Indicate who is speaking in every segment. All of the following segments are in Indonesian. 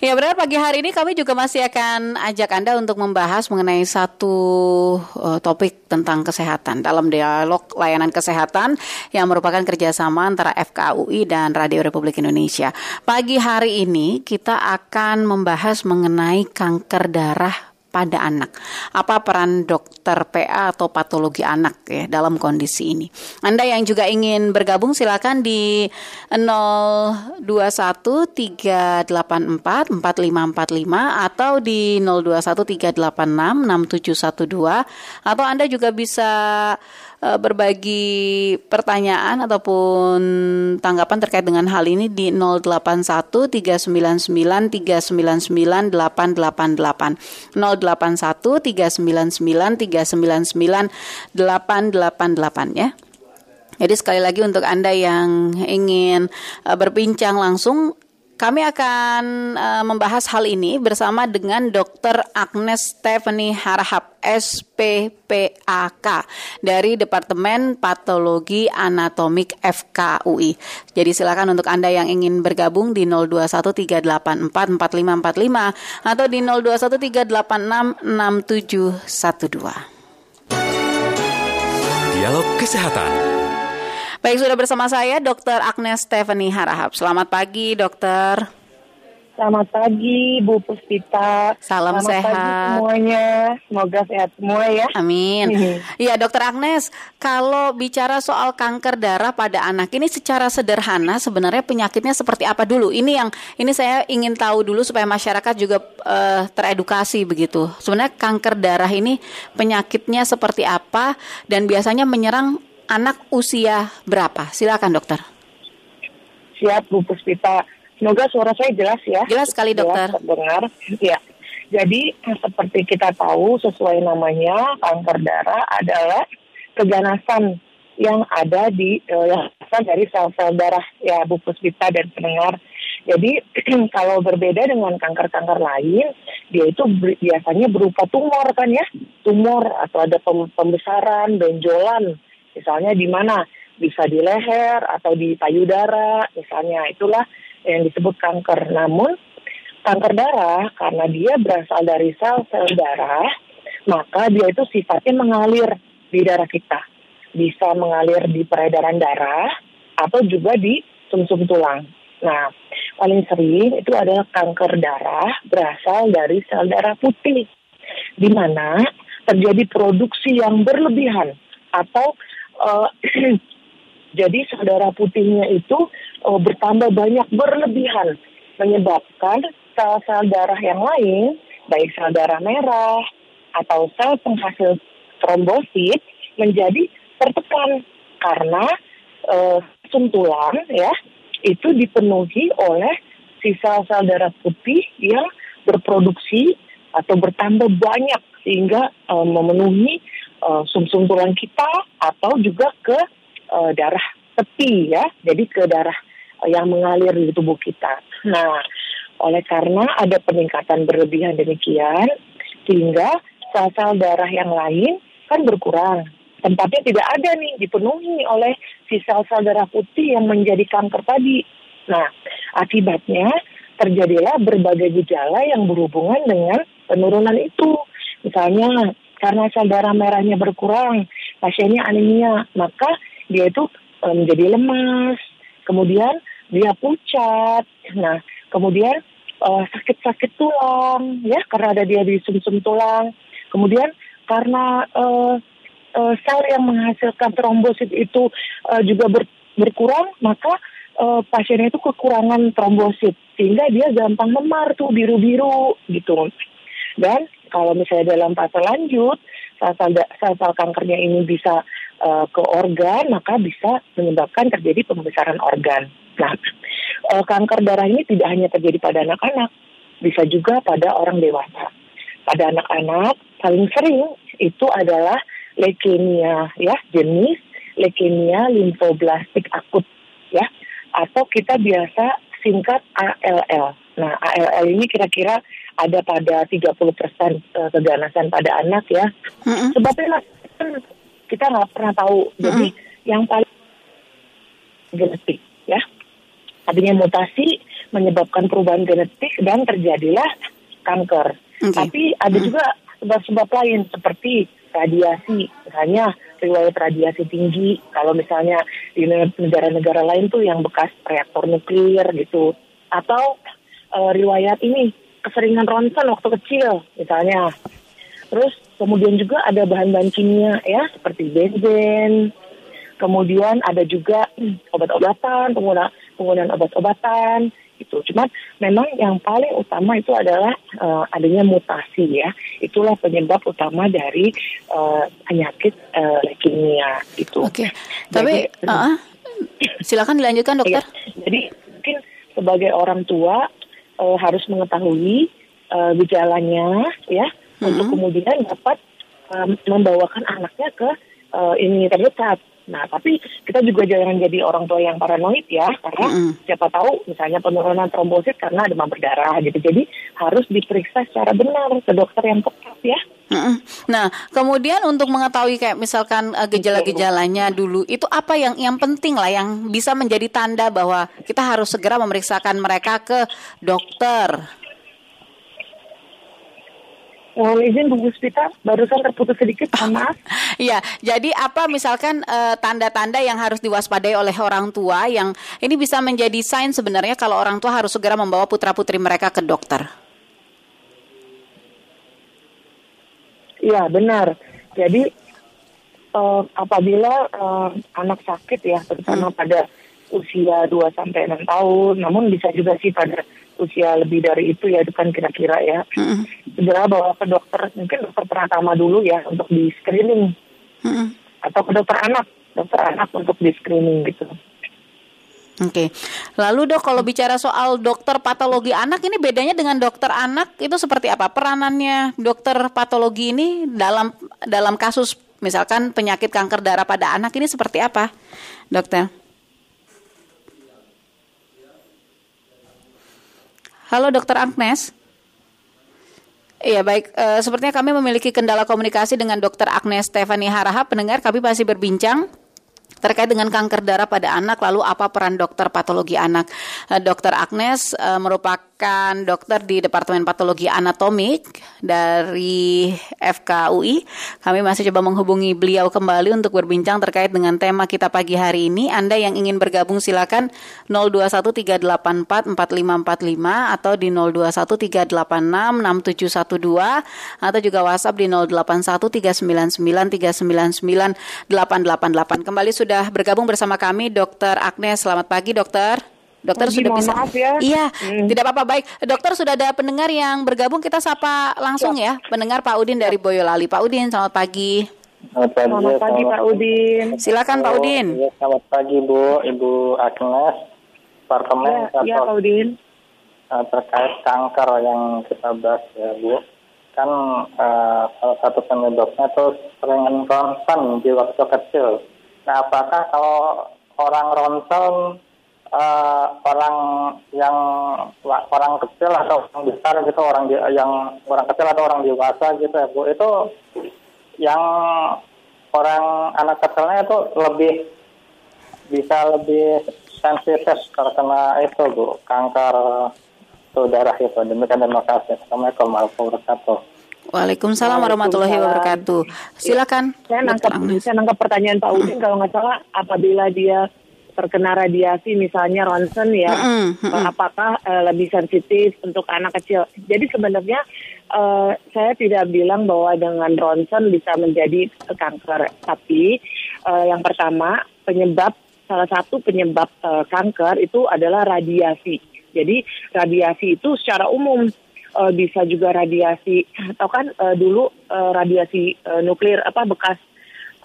Speaker 1: Ya benar pagi hari ini kami juga masih akan ajak Anda untuk membahas mengenai satu uh, topik tentang kesehatan dalam dialog layanan kesehatan yang merupakan kerjasama antara FKUI dan Radio Republik Indonesia. Pagi hari ini kita akan membahas mengenai kanker darah pada anak. Apa peran dokter PA atau patologi anak ya dalam kondisi ini? Anda yang juga ingin bergabung silakan di 0213844545 atau di 0213866712 atau Anda juga bisa uh, berbagi pertanyaan ataupun tanggapan terkait dengan hal ini di 081 399 399 888 081 399 399 888 ya. Jadi sekali lagi untuk Anda yang ingin uh, berbincang langsung kami akan uh, membahas hal ini bersama dengan Dr. Agnes Stephanie Harahap, SPPAK dari Departemen Patologi Anatomik FKUI. Jadi silakan untuk Anda yang ingin bergabung di 0213844545 atau di 0213866712.
Speaker 2: Dialog Kesehatan
Speaker 1: Baik, sudah bersama saya Dr. Agnes Stephanie Harahap. Selamat pagi, dokter.
Speaker 3: Selamat pagi, Bu Puspita.
Speaker 1: Salam
Speaker 3: Selamat
Speaker 1: sehat.
Speaker 3: pagi semuanya. Semoga sehat semua ya.
Speaker 1: Amin. Iya, dokter Agnes, kalau bicara soal kanker darah pada anak ini secara sederhana sebenarnya penyakitnya seperti apa dulu? Ini yang ini saya ingin tahu dulu supaya masyarakat juga uh, teredukasi begitu. Sebenarnya kanker darah ini penyakitnya seperti apa dan biasanya menyerang anak usia berapa? Silakan dokter.
Speaker 3: Siap Bu Puspita. Semoga suara saya jelas ya.
Speaker 1: Jelas sekali dokter.
Speaker 3: Jelas terdengar. Ya. Jadi seperti kita tahu sesuai namanya kanker darah adalah keganasan yang ada di uh, yang dari sel-sel darah ya Bu Puspita dan pendengar. Jadi kalau berbeda dengan kanker-kanker lain, dia itu biasanya berupa tumor kan ya, tumor atau ada pembesaran, benjolan Misalnya di mana? Bisa di leher atau di payudara, misalnya itulah yang disebut kanker. Namun kanker darah karena dia berasal dari sel-sel darah, maka dia itu sifatnya mengalir di darah kita. Bisa mengalir di peredaran darah atau juga di sumsum -sum tulang. Nah, paling sering itu adalah kanker darah berasal dari sel darah putih, di mana terjadi produksi yang berlebihan atau uh, jadi saudara putihnya itu uh, bertambah banyak berlebihan. Menyebabkan sel-sel darah yang lain baik sel darah merah atau sel penghasil trombosit menjadi tertekan. Karena uh, suntulan ya itu dipenuhi oleh sisa sel darah putih yang berproduksi atau bertambah banyak sehingga uh, memenuhi uh, sumsum tulang kita atau juga ke uh, darah tepi ya, jadi ke darah yang mengalir di tubuh kita. Nah, oleh karena ada peningkatan berlebihan demikian, sehingga sel-sel darah yang lain kan berkurang. Tempatnya tidak ada nih dipenuhi oleh si sel-sel darah putih yang menjadi kanker tadi. Nah, akibatnya terjadilah berbagai gejala yang berhubungan dengan penurunan itu. Misalnya karena sel darah merahnya berkurang, pasiennya anemia, maka dia itu menjadi lemas, kemudian dia pucat, nah kemudian sakit sakit-sakit tulang, ya karena ada dia di sumsum -sum tulang, kemudian karena uh, uh, sel yang menghasilkan trombosit itu uh, juga ber, berkurang, maka uh, pasiennya itu kekurangan trombosit. Sehingga dia gampang memar tuh biru-biru gitu. Dan kalau misalnya dalam fase lanjut, sel-sel kankernya ini bisa uh, ke organ, maka bisa menyebabkan terjadi pembesaran organ. Nah, uh, kanker darah ini tidak hanya terjadi pada anak-anak, bisa juga pada orang dewasa. Pada anak-anak paling sering itu adalah leukemia ya, jenis leukemia limfoblastik akut ya, atau kita biasa singkat ALL. Nah, ALL ini kira-kira ada pada 30 persen eh, keganasan pada anak ya. Mm-hmm. Sebabnya kita nggak pernah tahu. Mm-hmm. Jadi yang paling genetik ya. Artinya mutasi menyebabkan perubahan genetik dan terjadilah kanker.
Speaker 1: Oke.
Speaker 3: Tapi ada juga sebab-sebab lain seperti radiasi, misalnya riwayat radiasi tinggi. Kalau misalnya di negara-negara lain tuh yang bekas reaktor nuklir gitu, atau eh, riwayat ini keseringan ronsen waktu kecil, misalnya. Terus kemudian juga ada bahan-bahan kimia ya seperti benzen. Kemudian ada juga hmm, obat-obatan, pengguna penggunaan obat-obatan itu. Cuman memang yang paling utama itu adalah eh, adanya mutasi ya. Itulah penyebab utama dari eh, penyakit eh, leukemia itu.
Speaker 1: Oke. Tapi
Speaker 3: Jadi,
Speaker 1: uh, silakan dilanjutkan dokter.
Speaker 3: Iya. Jadi mungkin sebagai orang tua eh, harus mengetahui eh, gejalanya ya untuk kemudian dapat eh, membawakan anaknya ke eh, ini terdekat. Nah, tapi kita juga jangan jadi orang tua yang paranoid ya, karena
Speaker 1: Mm-mm.
Speaker 3: siapa tahu misalnya penurunan trombosit karena demam berdarah gitu. Jadi harus diperiksa secara benar ke dokter yang tepat ya.
Speaker 1: Nah, kemudian untuk mengetahui kayak misalkan uh, gejala-gejalanya dulu, itu apa yang yang penting lah yang bisa menjadi tanda bahwa kita harus segera memeriksakan mereka ke dokter.
Speaker 3: Mohon izin Bu Puspita, barusan terputus sedikit, mohon maaf.
Speaker 1: Iya, jadi apa misalkan eh, tanda-tanda yang harus diwaspadai oleh orang tua yang ini bisa menjadi sign sebenarnya kalau orang tua harus segera membawa putra-putri mereka ke dokter.
Speaker 3: Iya benar. Jadi eh, apabila eh, anak sakit ya, terutama pada usia 2 sampai 6 tahun, namun bisa juga sih pada usia lebih dari itu ya, itu kan kira-kira ya.
Speaker 1: Mm-mm.
Speaker 3: Segera bawa ke dokter, mungkin dokter pertama dulu ya untuk di screening
Speaker 1: Mm-mm.
Speaker 3: atau ke dokter anak, dokter anak untuk di screening gitu.
Speaker 1: Oke, lalu dok kalau bicara soal dokter patologi anak ini bedanya dengan dokter anak itu seperti apa peranannya dokter patologi ini dalam dalam kasus misalkan penyakit kanker darah pada anak ini seperti apa, dokter? Halo dokter Agnes. Iya baik, Eh, sepertinya kami memiliki kendala komunikasi dengan dokter Agnes Stefani Harahap. Pendengar kami masih berbincang terkait dengan kanker darah pada anak lalu apa peran dokter patologi anak? Eh, dokter Agnes eh, merupakan dokter di Departemen Patologi Anatomik dari FKUI kami masih coba menghubungi beliau kembali untuk berbincang terkait dengan tema kita pagi hari ini. Anda yang ingin bergabung silakan 0213844545 atau di 0213866712 atau juga WhatsApp di 081399399888 kembali sudah bergabung bersama kami Dokter Agnes. Selamat pagi, Dokter. Dokter
Speaker 3: Pagi,
Speaker 1: sudah bisa.
Speaker 3: maaf ya.
Speaker 1: Iya,
Speaker 3: Hmm.
Speaker 1: tidak apa-apa. Baik, dokter sudah ada pendengar yang bergabung. Kita sapa langsung ya, pendengar Pak Udin dari Boyolali. Pak Udin, selamat pagi.
Speaker 4: Selamat pagi,
Speaker 3: Selamat pagi Pak Udin.
Speaker 1: Silakan Pak Udin.
Speaker 4: Ya, selamat pagi Bu, Ibu Agnes. Departemen
Speaker 3: Ya, ya Pak
Speaker 4: atau
Speaker 3: Udin.
Speaker 4: eh, terkait kanker yang kita bahas ya Bu. Kan eh, salah satu penyebabnya itu sering ronsen di waktu kecil. Nah, apakah kalau orang ronsen eh, orang yang orang kecil atau orang besar gitu orang yang orang kecil atau orang dewasa gitu ya Bu itu yang orang anak kecilnya itu lebih bisa lebih sensitif terkena itu bu kanker itu darah itu. Demikian terima kasih. Assalamualaikum warahmatullahi wabarakatuh
Speaker 1: Waalaikumsalam warahmatullahi wabarakatuh. Silakan.
Speaker 3: Saya nangkap, saya nangkap pertanyaan Pak Udin kalau nggak salah apabila dia terkena radiasi misalnya ronsen ya, eh, apakah eh, lebih sensitif untuk anak kecil? Jadi sebenarnya eh, saya tidak bilang bahwa dengan ronsen bisa menjadi kanker, tapi eh, yang pertama penyebab salah satu penyebab eh, kanker itu adalah radiasi. Jadi radiasi itu secara umum eh, bisa juga radiasi atau kan eh, dulu eh, radiasi eh, nuklir apa bekas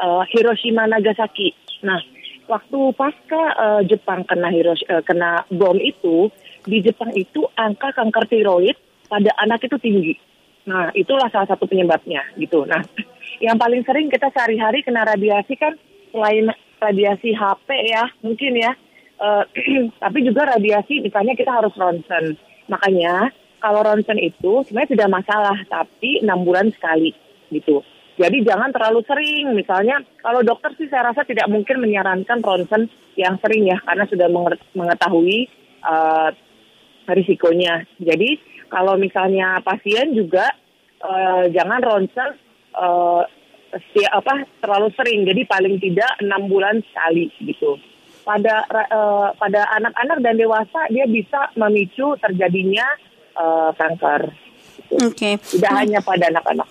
Speaker 3: eh, Hiroshima Nagasaki. Nah, waktu pasca eh, Jepang kena Hirosh eh, kena bom itu di Jepang itu angka kanker tiroid pada anak itu tinggi. Nah, itulah salah satu penyebabnya gitu. Nah, yang paling sering kita sehari-hari kena radiasi kan selain radiasi HP ya, mungkin ya. eh, tapi juga radiasi misalnya kita harus ronsen. Makanya kalau ronsen itu sebenarnya tidak masalah, tapi enam bulan sekali gitu. Jadi jangan terlalu sering. Misalnya kalau dokter sih saya rasa tidak mungkin menyarankan ronsen yang sering ya, karena sudah mengetahui eh, risikonya. Jadi kalau misalnya pasien juga uh, jangan ronsen uh, apa terlalu sering. Jadi paling tidak enam bulan sekali gitu. Pada uh, pada anak-anak dan dewasa dia bisa memicu terjadinya uh, kanker.
Speaker 1: Oke. Okay.
Speaker 3: Tidak nah, hanya pada anak-anak.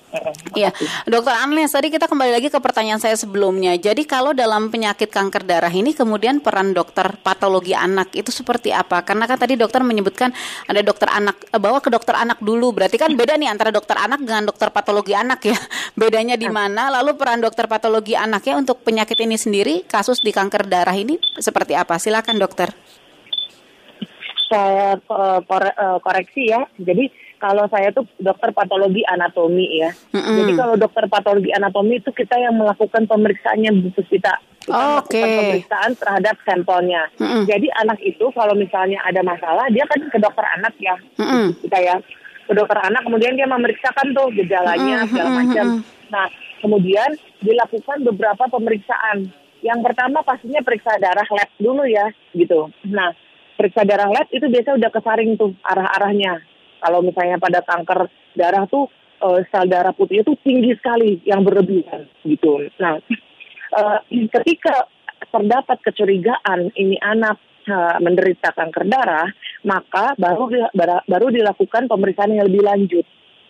Speaker 1: Iya, Dokter Anles, tadi kita kembali lagi ke pertanyaan saya sebelumnya. Jadi kalau dalam penyakit kanker darah ini kemudian peran dokter patologi anak itu seperti apa? Karena kan tadi dokter menyebutkan ada dokter anak eh, bawa ke dokter anak dulu. Berarti kan beda nih antara dokter anak dengan dokter patologi anak ya. Bedanya di mana? Lalu peran dokter patologi anaknya untuk penyakit ini sendiri, kasus di kanker darah ini seperti apa? Silakan dokter.
Speaker 3: Saya uh, koreksi ya. Jadi kalau saya tuh dokter patologi anatomi ya. Mm-hmm. Jadi kalau dokter patologi anatomi itu kita yang melakukan pemeriksaannya butuh kita. Kita oh, melakukan okay. pemeriksaan terhadap sampelnya. Mm-hmm. Jadi anak itu kalau misalnya ada masalah dia kan ke dokter anak ya. Mm-hmm. Kita ya ke dokter anak kemudian dia memeriksakan tuh gejalanya mm-hmm. segala macam. Nah, kemudian dilakukan beberapa pemeriksaan. Yang pertama pastinya periksa darah lab dulu ya, gitu. Nah, periksa darah lab itu biasa udah kesaring tuh arah-arahnya kalau misalnya pada kanker darah tuh uh, sel darah putih itu tinggi sekali yang berlebihan gitu. Nah, uh, ketika terdapat kecurigaan ini anak uh, menderita kanker darah, maka baru baru dilakukan pemeriksaan yang lebih lanjut,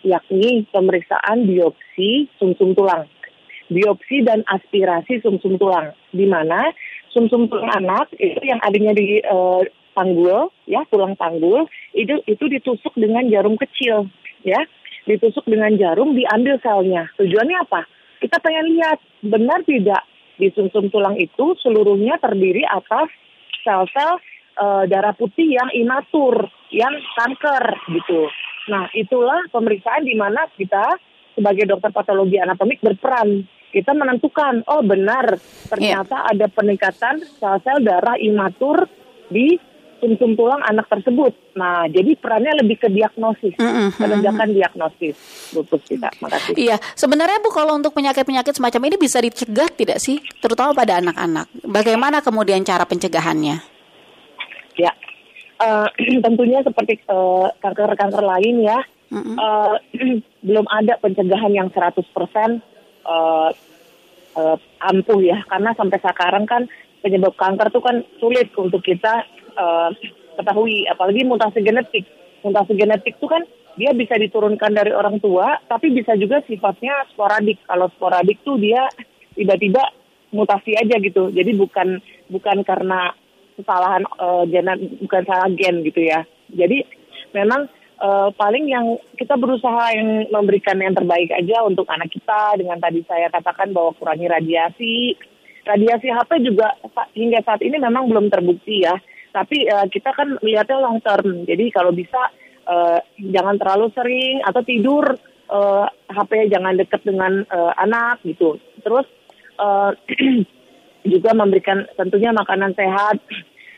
Speaker 3: yakni pemeriksaan biopsi sumsum -sum tulang, biopsi dan aspirasi sumsum -sum tulang, di mana sumsum -sum tulang anak itu yang adanya di uh, panggul ya tulang panggul itu itu ditusuk dengan jarum kecil ya. Ditusuk dengan jarum diambil selnya. Tujuannya apa? Kita pengen lihat benar tidak di sumsum tulang itu seluruhnya terdiri atas sel-sel e, darah putih yang imatur yang kanker gitu. Nah itulah pemeriksaan di mana kita sebagai dokter patologi anatomik berperan. Kita menentukan oh benar ternyata yeah. ada peningkatan sel-sel darah imatur di sumsum tulang anak tersebut. Nah, jadi perannya lebih ke diagnosis, mm-hmm. penegakan diagnosis lupus kita. Makasih.
Speaker 1: Iya, sebenarnya Bu kalau untuk penyakit-penyakit semacam ini bisa dicegah tidak sih, terutama pada anak-anak? Bagaimana kemudian cara pencegahannya?
Speaker 3: Ya, uh, tentunya seperti uh, kanker-kanker lain ya, mm-hmm. uh, belum ada pencegahan yang 100% uh, uh, ampuh ya, karena sampai sekarang kan penyebab kanker itu kan sulit untuk kita uh, ketahui, apalagi mutasi genetik. Mutasi genetik itu kan dia bisa diturunkan dari orang tua, tapi bisa juga sifatnya sporadik. Kalau sporadik tuh dia tiba-tiba mutasi aja gitu. Jadi bukan bukan karena kesalahan uh, gen, bukan salah gen gitu ya. Jadi memang uh, paling yang kita berusaha yang memberikan yang terbaik aja untuk anak kita dengan tadi saya katakan bahwa kurangi radiasi. Radiasi HP juga hingga saat ini memang belum terbukti ya tapi uh, kita kan lihatnya long term. Jadi kalau bisa uh, jangan terlalu sering atau tidur uh, eh, HP jangan dekat dengan uh, anak gitu. Terus uh, juga memberikan tentunya makanan sehat.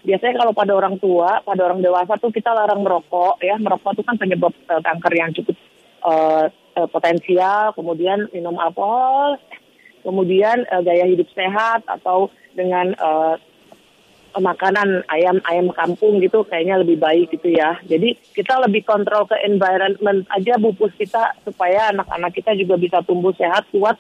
Speaker 3: Biasanya kalau pada orang tua, pada orang dewasa tuh kita larang merokok ya. Merokok itu kan penyebab uh, kanker yang cukup uh, uh, potensial. Kemudian minum alkohol, kemudian uh, gaya hidup sehat atau dengan uh, makanan ayam ayam kampung gitu kayaknya lebih baik gitu ya. Jadi kita lebih kontrol ke environment aja bupus kita supaya anak-anak kita juga bisa tumbuh sehat kuat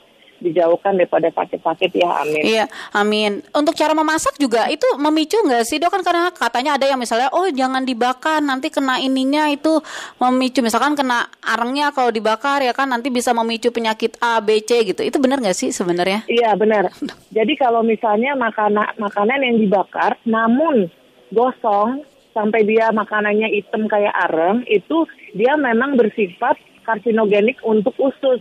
Speaker 3: dijauhkan daripada sakit-sakit ya amin.
Speaker 1: Iya amin. Untuk cara memasak juga itu memicu nggak sih dok kan karena katanya ada yang misalnya oh jangan dibakar nanti kena ininya itu memicu misalkan kena arengnya kalau dibakar ya kan nanti bisa memicu penyakit A B C gitu itu benar nggak sih sebenarnya?
Speaker 3: Iya benar. Jadi kalau misalnya makanan makanan yang dibakar namun gosong sampai dia makanannya hitam kayak areng itu dia memang bersifat karsinogenik untuk usus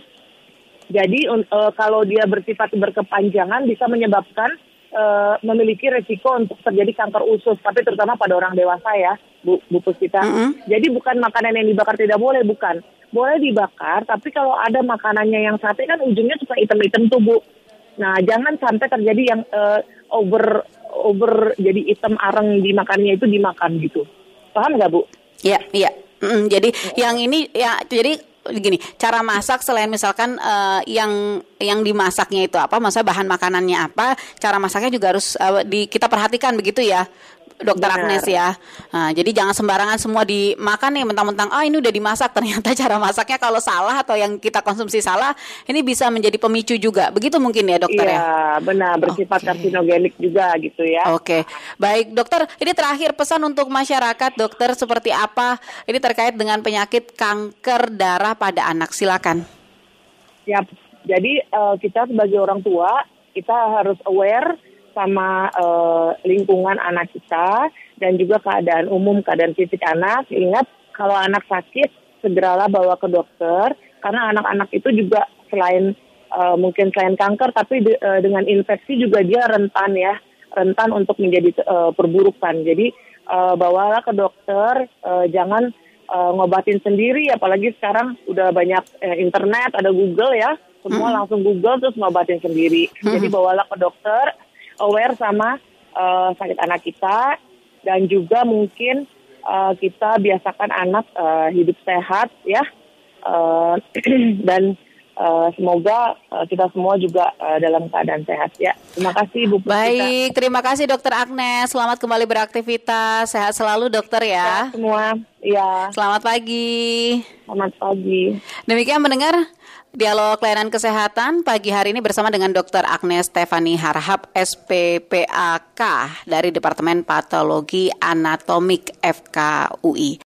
Speaker 3: jadi uh, kalau dia bersifat berkepanjangan bisa menyebabkan uh, memiliki resiko untuk terjadi kanker usus, tapi terutama pada orang dewasa ya, Bu, Bu Puspita. Mm -hmm. Jadi bukan makanan yang dibakar tidak boleh, bukan. Boleh dibakar, tapi kalau ada makanannya yang sate kan ujungnya suka hitam-hitam tuh, Bu. Nah, jangan sampai terjadi yang uh, over over jadi hitam arang di makannya itu dimakan gitu. Paham nggak, Bu?
Speaker 1: Iya, iya. Mm, jadi ya. yang ini ya jadi gini, cara masak selain misalkan uh, yang yang dimasaknya itu apa, maksudnya bahan makanannya apa, cara masaknya juga harus uh, di kita perhatikan begitu ya. Dokter
Speaker 3: Benar.
Speaker 1: Agnes ya. Nah, jadi jangan sembarangan semua dimakan nih mentang-mentang ah ini udah dimasak ternyata cara masaknya kalau salah atau yang kita konsumsi salah ini bisa menjadi pemicu juga. Begitu mungkin ya dokter ya.
Speaker 3: Iya, benar bersifat karsinogenik juga gitu ya.
Speaker 1: Oke, baik dokter. Ini terakhir pesan untuk masyarakat, dokter seperti apa? Ini terkait dengan penyakit kanker darah pada anak. Silakan.
Speaker 3: Ya, jadi eh, kita sebagai orang tua kita harus aware sama eh, lingkungan anak kita dan juga keadaan umum keadaan fisik anak. Ingat kalau anak sakit segeralah bawa ke dokter karena anak-anak itu juga selain eh, mungkin selain kanker tapi de- eh, dengan infeksi juga dia rentan ya rentan untuk menjadi eh, perburukan. Jadi eh, bawalah ke dokter, eh, jangan eh, ngobatin sendiri apalagi sekarang udah banyak eh, internet ada Google ya. Semua langsung Google terus ngobatin sendiri. Jadi bawalah ke dokter aware sama eh, sakit anak kita. Dan juga mungkin eh, kita biasakan anak eh, hidup sehat ya. Eh, dan eh, semoga eh, kita semua juga eh, dalam keadaan sehat ya terima kasih Bu Puspita.
Speaker 1: Baik, terima kasih dokter Agnes. Selamat kembali beraktivitas. Sehat selalu dokter ya.
Speaker 3: semua ya
Speaker 1: Selamat pagi.
Speaker 3: selamat pagi
Speaker 1: Demikian mendengar dialog layanan kesehatan pagi hari ini bersama dengan Dr. Agnes Stefani Harhab SPPAK dari Departemen Patologi Anatomik FKUI.